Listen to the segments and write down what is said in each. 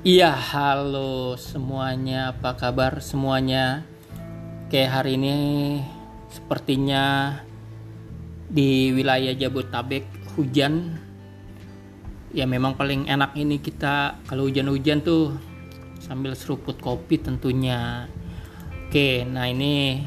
Iya, halo semuanya. Apa kabar semuanya? Kayak hari ini sepertinya di wilayah Jabotabek hujan. Ya memang paling enak ini kita kalau hujan-hujan tuh sambil seruput kopi tentunya. Oke, nah ini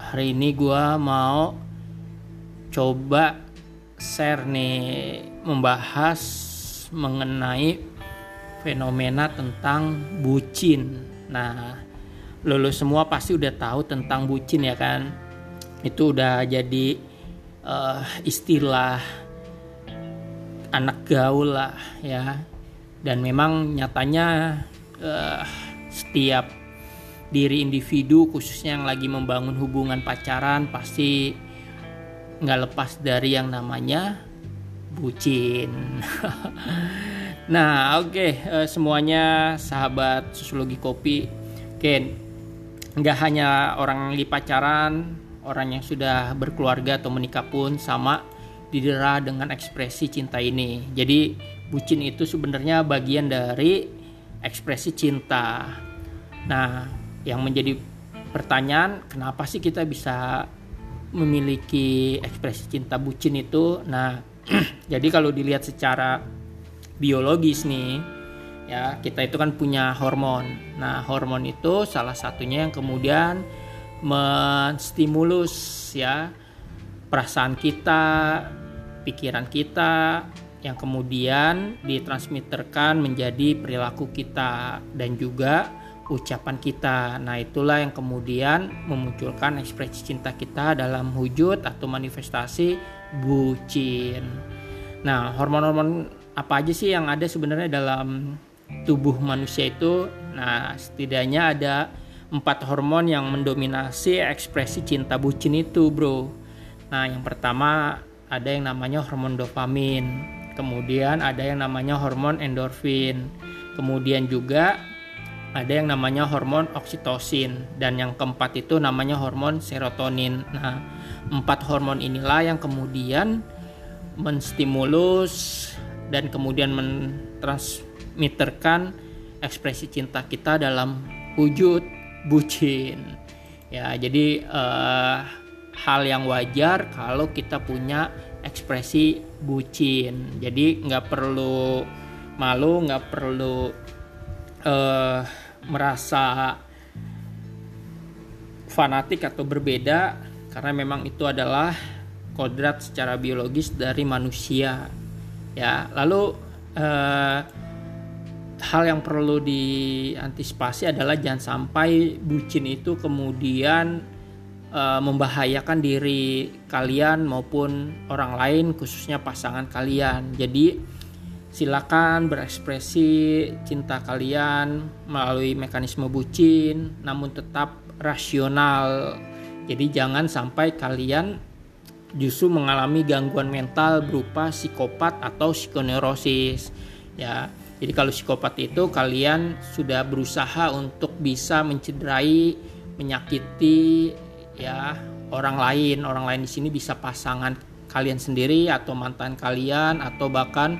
hari ini gua mau coba share nih membahas mengenai fenomena tentang bucin. Nah, lulu semua pasti udah tahu tentang bucin ya kan? Itu udah jadi uh, istilah anak gaul lah ya. Dan memang nyatanya uh, setiap diri individu khususnya yang lagi membangun hubungan pacaran pasti nggak lepas dari yang namanya bucin. Nah, oke okay. uh, eh, semuanya sahabat sosiologi kopi. Ken, nggak hanya orang yang pacaran, orang yang sudah berkeluarga atau menikah pun sama didera dengan ekspresi cinta ini. Jadi bucin itu sebenarnya bagian dari ekspresi cinta. Nah, yang menjadi pertanyaan, kenapa sih kita bisa memiliki ekspresi cinta bucin itu? Nah, jadi kalau dilihat secara biologis nih ya kita itu kan punya hormon nah hormon itu salah satunya yang kemudian menstimulus ya perasaan kita pikiran kita yang kemudian ditransmitterkan menjadi perilaku kita dan juga ucapan kita. Nah, itulah yang kemudian memunculkan ekspresi cinta kita dalam wujud atau manifestasi bucin. Nah, hormon-hormon apa aja sih yang ada sebenarnya dalam tubuh manusia itu? Nah setidaknya ada empat hormon yang mendominasi ekspresi cinta bucin itu bro. Nah yang pertama ada yang namanya hormon dopamin kemudian ada yang namanya hormon endorfin kemudian juga ada yang namanya hormon oksitosin dan yang keempat itu namanya hormon serotonin. Nah empat hormon inilah yang kemudian menstimulus dan kemudian mentransmitterkan ekspresi cinta kita dalam wujud bucin. Ya, jadi uh, hal yang wajar kalau kita punya ekspresi bucin. Jadi nggak perlu malu, nggak perlu uh, merasa fanatik atau berbeda karena memang itu adalah kodrat secara biologis dari manusia ya lalu eh, hal yang perlu diantisipasi adalah jangan sampai bucin itu kemudian eh, membahayakan diri kalian maupun orang lain khususnya pasangan kalian. Jadi silakan berekspresi cinta kalian melalui mekanisme bucin namun tetap rasional. Jadi jangan sampai kalian justru mengalami gangguan mental berupa psikopat atau psikoneurosis ya. Jadi kalau psikopat itu kalian sudah berusaha untuk bisa mencederai menyakiti ya orang lain. Orang lain di sini bisa pasangan kalian sendiri atau mantan kalian atau bahkan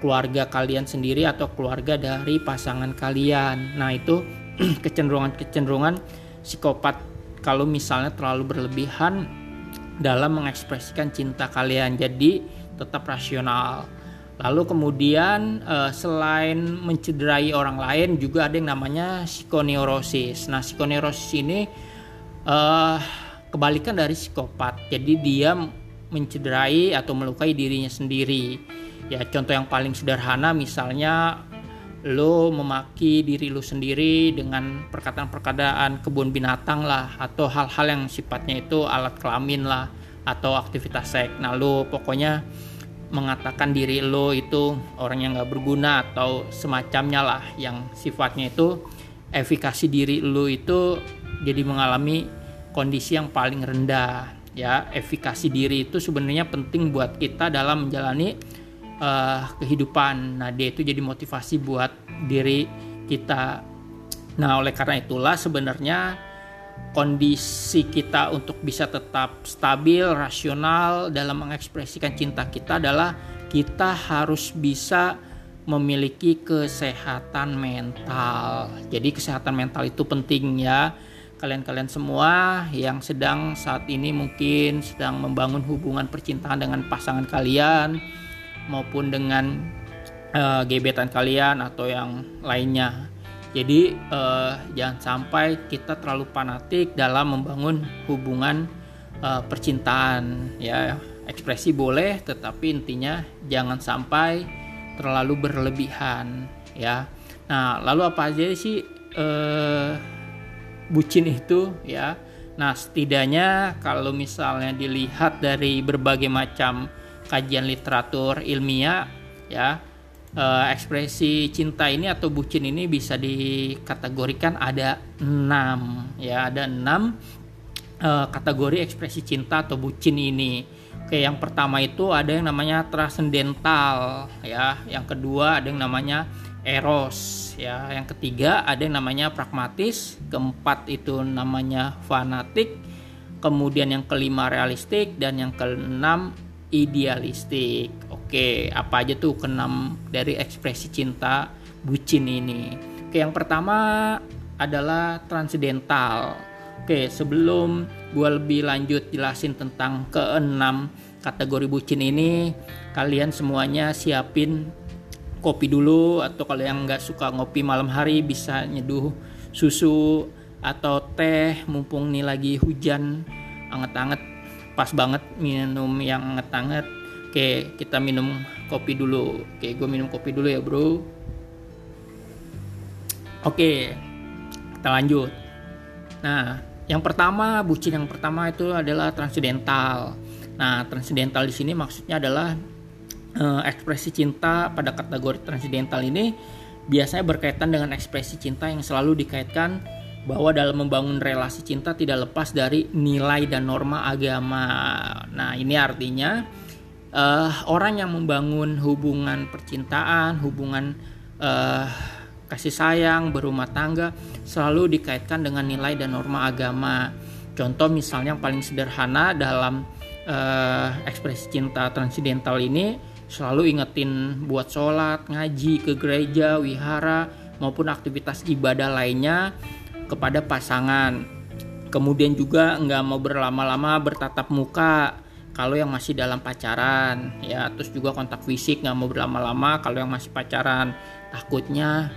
keluarga kalian sendiri atau keluarga dari pasangan kalian. Nah itu kecenderungan-kecenderungan psikopat. Kalau misalnya terlalu berlebihan dalam mengekspresikan cinta kalian. Jadi tetap rasional. Lalu kemudian uh, selain mencederai orang lain juga ada yang namanya psikoneurosis. Nah, psikoneurosis ini uh, kebalikan dari psikopat. Jadi dia mencederai atau melukai dirinya sendiri. Ya, contoh yang paling sederhana misalnya lo memaki diri lo sendiri dengan perkataan-perkataan kebun binatang lah atau hal-hal yang sifatnya itu alat kelamin lah atau aktivitas seks. Nah lo pokoknya mengatakan diri lo itu orang yang gak berguna atau semacamnya lah yang sifatnya itu efikasi diri lo itu jadi mengalami kondisi yang paling rendah ya efikasi diri itu sebenarnya penting buat kita dalam menjalani uh, kehidupan. Nah, dia itu jadi motivasi buat diri kita. Nah, oleh karena itulah sebenarnya kondisi kita untuk bisa tetap stabil, rasional dalam mengekspresikan cinta kita adalah kita harus bisa memiliki kesehatan mental. Jadi kesehatan mental itu penting ya. Kalian-kalian semua yang sedang saat ini mungkin sedang membangun hubungan percintaan dengan pasangan kalian maupun dengan uh, gebetan kalian atau yang lainnya. Jadi uh, jangan sampai kita terlalu fanatik dalam membangun hubungan uh, percintaan ya. Ekspresi boleh tetapi intinya jangan sampai terlalu berlebihan ya. Nah, lalu apa aja sih eh, bucin itu ya? Nah, setidaknya kalau misalnya dilihat dari berbagai macam kajian literatur ilmiah ya, eh, ekspresi cinta ini atau bucin ini bisa dikategorikan ada enam ya, ada enam eh, kategori ekspresi cinta atau bucin ini. Oke, yang pertama itu ada yang namanya transcendental ya, yang kedua ada yang namanya eros ya, yang ketiga ada yang namanya pragmatis, keempat itu namanya fanatik, kemudian yang kelima realistik dan yang keenam idealistik. Oke, apa aja tuh keenam dari ekspresi cinta bucin ini? Oke, yang pertama adalah transcendental. Oke, sebelum gue lebih lanjut jelasin tentang keenam kategori bucin ini kalian semuanya siapin kopi dulu atau kalau yang nggak suka ngopi malam hari bisa nyeduh susu atau teh mumpung nih lagi hujan anget-anget pas banget minum yang anget-anget oke kita minum kopi dulu. Oke gue minum kopi dulu ya bro. Oke kita lanjut. Nah yang pertama, bucin yang pertama itu adalah transidental. Nah, transidental di sini maksudnya adalah uh, ekspresi cinta pada kategori transidental ini biasanya berkaitan dengan ekspresi cinta yang selalu dikaitkan bahwa dalam membangun relasi cinta tidak lepas dari nilai dan norma agama. Nah, ini artinya uh, orang yang membangun hubungan percintaan, hubungan uh, kasih sayang, berumah tangga selalu dikaitkan dengan nilai dan norma agama. Contoh misalnya yang paling sederhana dalam uh, ekspresi cinta transidental ini selalu ingetin buat sholat, ngaji ke gereja, wihara maupun aktivitas ibadah lainnya kepada pasangan. Kemudian juga nggak mau berlama-lama bertatap muka kalau yang masih dalam pacaran ya. Terus juga kontak fisik nggak mau berlama-lama kalau yang masih pacaran. Takutnya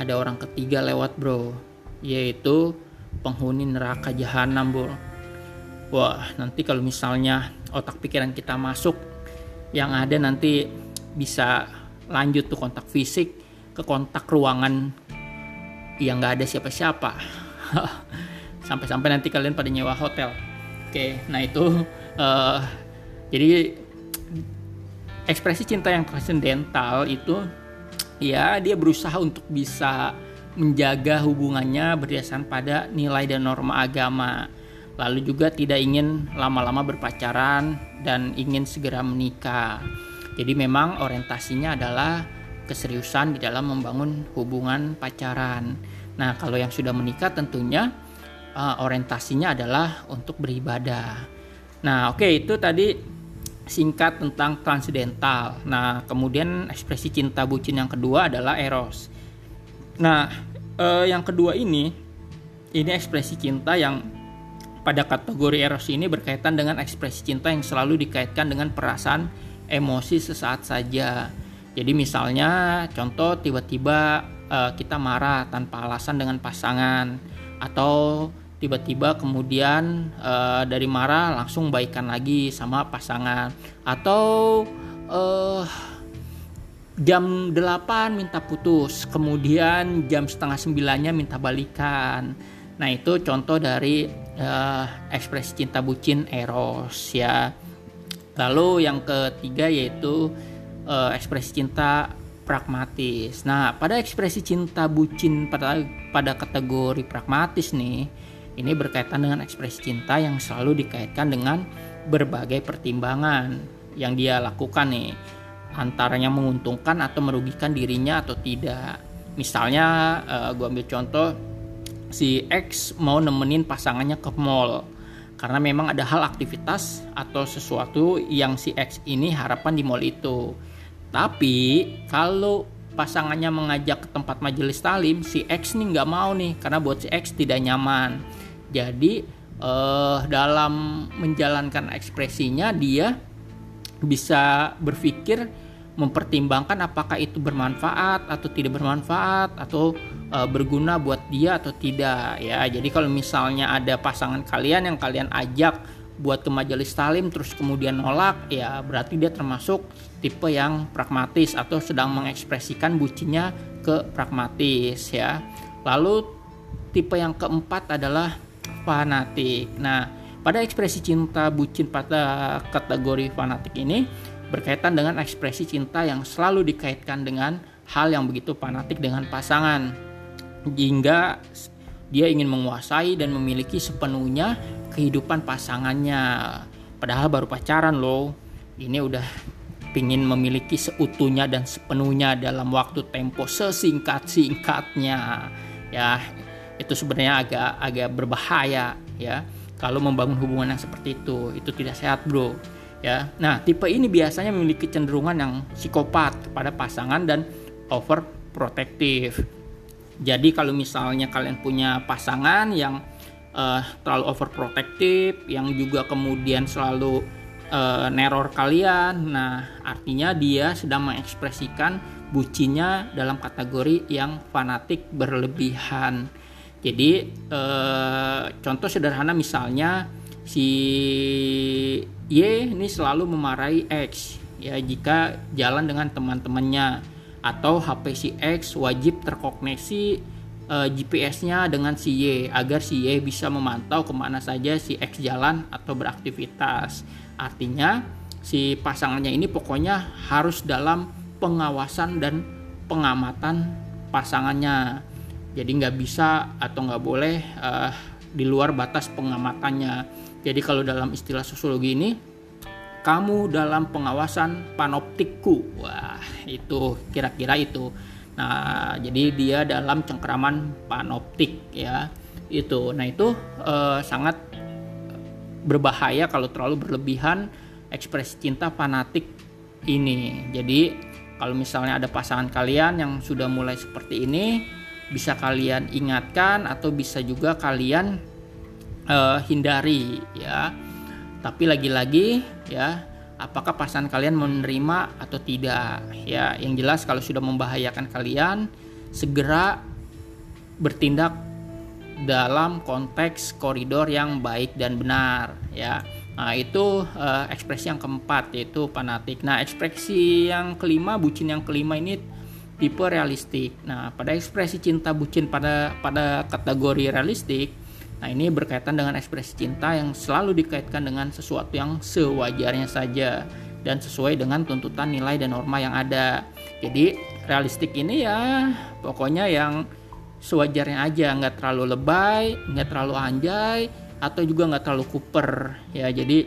ada orang ketiga lewat bro yaitu penghuni neraka jahanam bro. Wah nanti kalau misalnya otak pikiran kita masuk yang ada nanti bisa lanjut tuh kontak fisik ke kontak ruangan yang nggak ada siapa-siapa sampai-sampai nanti kalian pada nyewa hotel oke nah itu uh, jadi ekspresi cinta yang transendental itu ya dia berusaha untuk bisa menjaga hubungannya berdasarkan pada nilai dan norma agama. Lalu juga tidak ingin lama-lama berpacaran dan ingin segera menikah. Jadi memang orientasinya adalah keseriusan di dalam membangun hubungan pacaran. Nah, kalau yang sudah menikah tentunya uh, orientasinya adalah untuk beribadah. Nah, oke okay, itu tadi singkat tentang transidental. Nah, kemudian ekspresi cinta bucin yang kedua adalah eros. Nah, eh, yang kedua ini ini ekspresi cinta yang pada kategori eros ini berkaitan dengan ekspresi cinta yang selalu dikaitkan dengan perasaan emosi sesaat saja. Jadi misalnya contoh tiba-tiba eh, kita marah tanpa alasan dengan pasangan atau tiba-tiba kemudian uh, dari marah langsung baikan lagi sama pasangan. Atau uh, jam 8 minta putus kemudian jam setengah sembilannya minta balikan. Nah itu contoh dari uh, ekspresi cinta bucin eros ya. Lalu yang ketiga yaitu uh, ekspresi cinta pragmatis nah pada ekspresi cinta bucin pada pada kategori pragmatis nih ini berkaitan dengan ekspresi cinta yang selalu dikaitkan dengan berbagai pertimbangan yang dia lakukan nih. Antaranya menguntungkan atau merugikan dirinya atau tidak. Misalnya uh, eh, gue ambil contoh si X mau nemenin pasangannya ke mall karena memang ada hal aktivitas atau sesuatu yang si X ini harapan di mall itu. Tapi kalau pasangannya mengajak ke tempat majelis talim, si X nih nggak mau nih karena buat si X tidak nyaman. Jadi eh, dalam menjalankan ekspresinya dia bisa berpikir mempertimbangkan apakah itu bermanfaat atau tidak bermanfaat atau e, berguna buat dia atau tidak ya. Jadi kalau misalnya ada pasangan kalian yang kalian ajak buat ke majelis talim terus kemudian nolak ya berarti dia termasuk tipe yang pragmatis atau sedang mengekspresikan bucinya ke pragmatis ya. Lalu tipe yang keempat adalah fanatik. Nah, pada ekspresi cinta bucin pada kategori fanatik ini berkaitan dengan ekspresi cinta yang selalu dikaitkan dengan hal yang begitu fanatik dengan pasangan hingga dia ingin menguasai dan memiliki sepenuhnya kehidupan pasangannya padahal baru pacaran loh ini udah ingin memiliki seutuhnya dan sepenuhnya dalam waktu tempo sesingkat-singkatnya ya itu sebenarnya agak agak berbahaya ya kalau membangun hubungan yang seperti itu itu tidak sehat bro ya. Nah, tipe ini biasanya memiliki cenderungan yang psikopat kepada pasangan dan overprotective. Jadi kalau misalnya kalian punya pasangan yang uh, terlalu overprotective, yang juga kemudian selalu uh, neror kalian, nah artinya dia sedang mengekspresikan bucinya dalam kategori yang fanatik berlebihan. Jadi uh, contoh sederhana misalnya si Y ini selalu memarahi X ya jika jalan dengan teman-temannya atau HP si X wajib terkoneksi uh, eh, GPS-nya dengan si Y agar si Y bisa memantau ke mana saja si X jalan atau beraktivitas. Artinya si pasangannya ini pokoknya harus dalam pengawasan dan pengamatan pasangannya. Jadi nggak bisa atau nggak boleh uh, di luar batas pengamatannya. Jadi kalau dalam istilah sosiologi ini kamu dalam pengawasan panoptikku. Wah, itu kira-kira itu. Nah, jadi dia dalam cengkraman panoptik ya. Itu. Nah, itu eh, sangat berbahaya kalau terlalu berlebihan ekspresi cinta fanatik ini. Jadi, kalau misalnya ada pasangan kalian yang sudah mulai seperti ini, bisa kalian ingatkan atau bisa juga kalian uh, hindari ya. Tapi lagi-lagi ya, apakah pasangan kalian menerima atau tidak ya. Yang jelas kalau sudah membahayakan kalian segera bertindak dalam konteks koridor yang baik dan benar ya. Nah, itu uh, ekspresi yang keempat yaitu fanatik. Nah, ekspresi yang kelima, bucin yang kelima ini tipe realistik. Nah, pada ekspresi cinta bucin pada pada kategori realistik Nah, ini berkaitan dengan ekspresi cinta yang selalu dikaitkan dengan sesuatu yang sewajarnya saja dan sesuai dengan tuntutan nilai dan norma yang ada. Jadi, realistik ini ya pokoknya yang sewajarnya aja, nggak terlalu lebay, nggak terlalu anjay, atau juga nggak terlalu kuper. Ya, jadi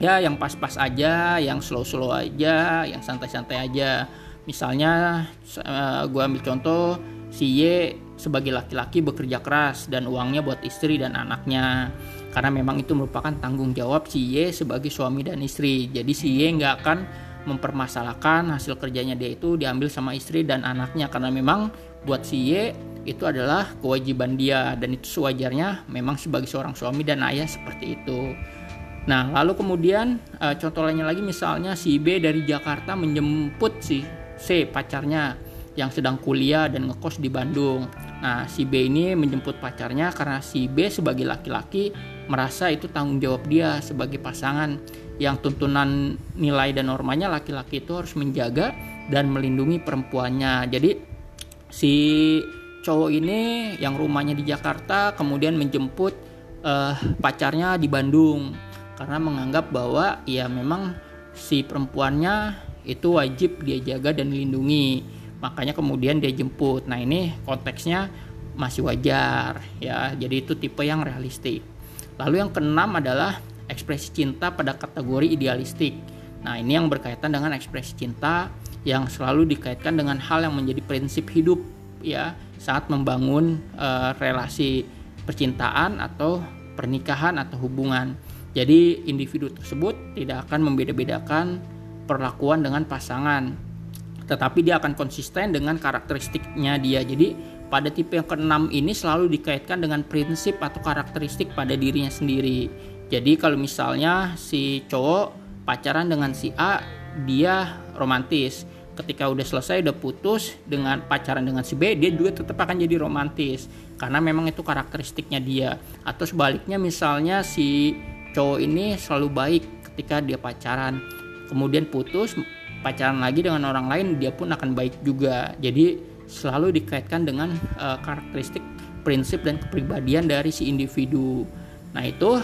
ya yang pas-pas aja, yang slow-slow aja, yang santai-santai aja. Misalnya, eh, gue ambil contoh si Y sebagai laki-laki bekerja keras dan uangnya buat istri dan anaknya karena memang itu merupakan tanggung jawab si Y sebagai suami dan istri jadi si Y nggak akan mempermasalahkan hasil kerjanya dia itu diambil sama istri dan anaknya karena memang buat si Y itu adalah kewajiban dia dan itu sewajarnya memang sebagai seorang suami dan ayah seperti itu. Nah, lalu kemudian eh, contoh lainnya lagi misalnya si B dari Jakarta menjemput si C pacarnya yang sedang kuliah dan ngekos di Bandung. Nah, si B ini menjemput pacarnya karena si B sebagai laki-laki merasa itu tanggung jawab dia sebagai pasangan yang tuntunan nilai dan normanya laki-laki itu harus menjaga dan melindungi perempuannya. Jadi si cowok ini yang rumahnya di Jakarta kemudian menjemput uh, pacarnya di Bandung karena menganggap bahwa ya memang si perempuannya itu wajib dia jaga dan lindungi makanya kemudian dia jemput. Nah ini konteksnya masih wajar ya. Jadi itu tipe yang realistik. Lalu yang keenam adalah ekspresi cinta pada kategori idealistik. Nah ini yang berkaitan dengan ekspresi cinta yang selalu dikaitkan dengan hal yang menjadi prinsip hidup ya saat membangun e, relasi percintaan atau pernikahan atau hubungan. Jadi individu tersebut tidak akan membeda-bedakan perlakuan dengan pasangan tetapi dia akan konsisten dengan karakteristiknya dia. Jadi pada tipe yang keenam ini selalu dikaitkan dengan prinsip atau karakteristik pada dirinya sendiri. Jadi kalau misalnya si cowok pacaran dengan si A, dia romantis. Ketika udah selesai udah putus dengan pacaran dengan si B, dia juga tetap akan jadi romantis karena memang itu karakteristiknya dia. Atau sebaliknya misalnya si cowok ini selalu baik ketika dia pacaran, kemudian putus pacaran lagi dengan orang lain dia pun akan baik juga. Jadi selalu dikaitkan dengan uh, karakteristik prinsip dan kepribadian dari si individu. Nah itu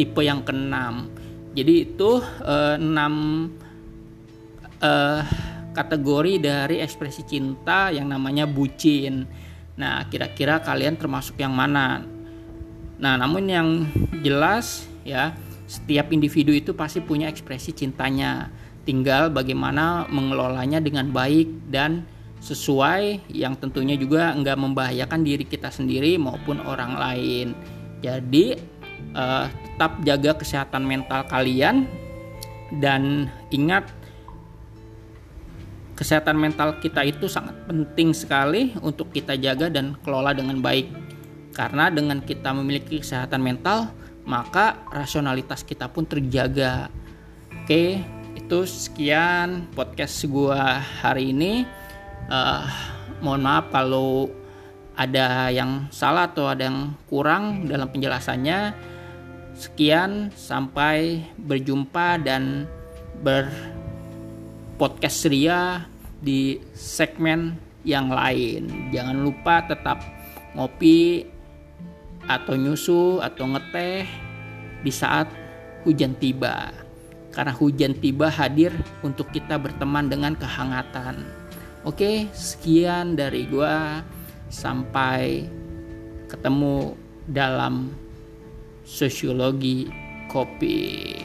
tipe yang keenam. Jadi itu uh, enam uh, kategori dari ekspresi cinta yang namanya bucin. Nah kira-kira kalian termasuk yang mana? Nah namun yang jelas ya setiap individu itu pasti punya ekspresi cintanya tinggal bagaimana mengelolanya dengan baik dan sesuai yang tentunya juga nggak membahayakan diri kita sendiri maupun orang lain. Jadi uh, tetap jaga kesehatan mental kalian dan ingat kesehatan mental kita itu sangat penting sekali untuk kita jaga dan kelola dengan baik. Karena dengan kita memiliki kesehatan mental, maka rasionalitas kita pun terjaga. Oke, itu sekian podcast gua hari ini. Uh, mohon maaf kalau ada yang salah atau ada yang kurang dalam penjelasannya. Sekian sampai berjumpa dan berpodcast ria di segmen yang lain. Jangan lupa tetap ngopi atau nyusu atau ngeteh di saat hujan tiba karena hujan tiba hadir untuk kita berteman dengan kehangatan. Oke, sekian dari gua. Sampai ketemu dalam sosiologi kopi.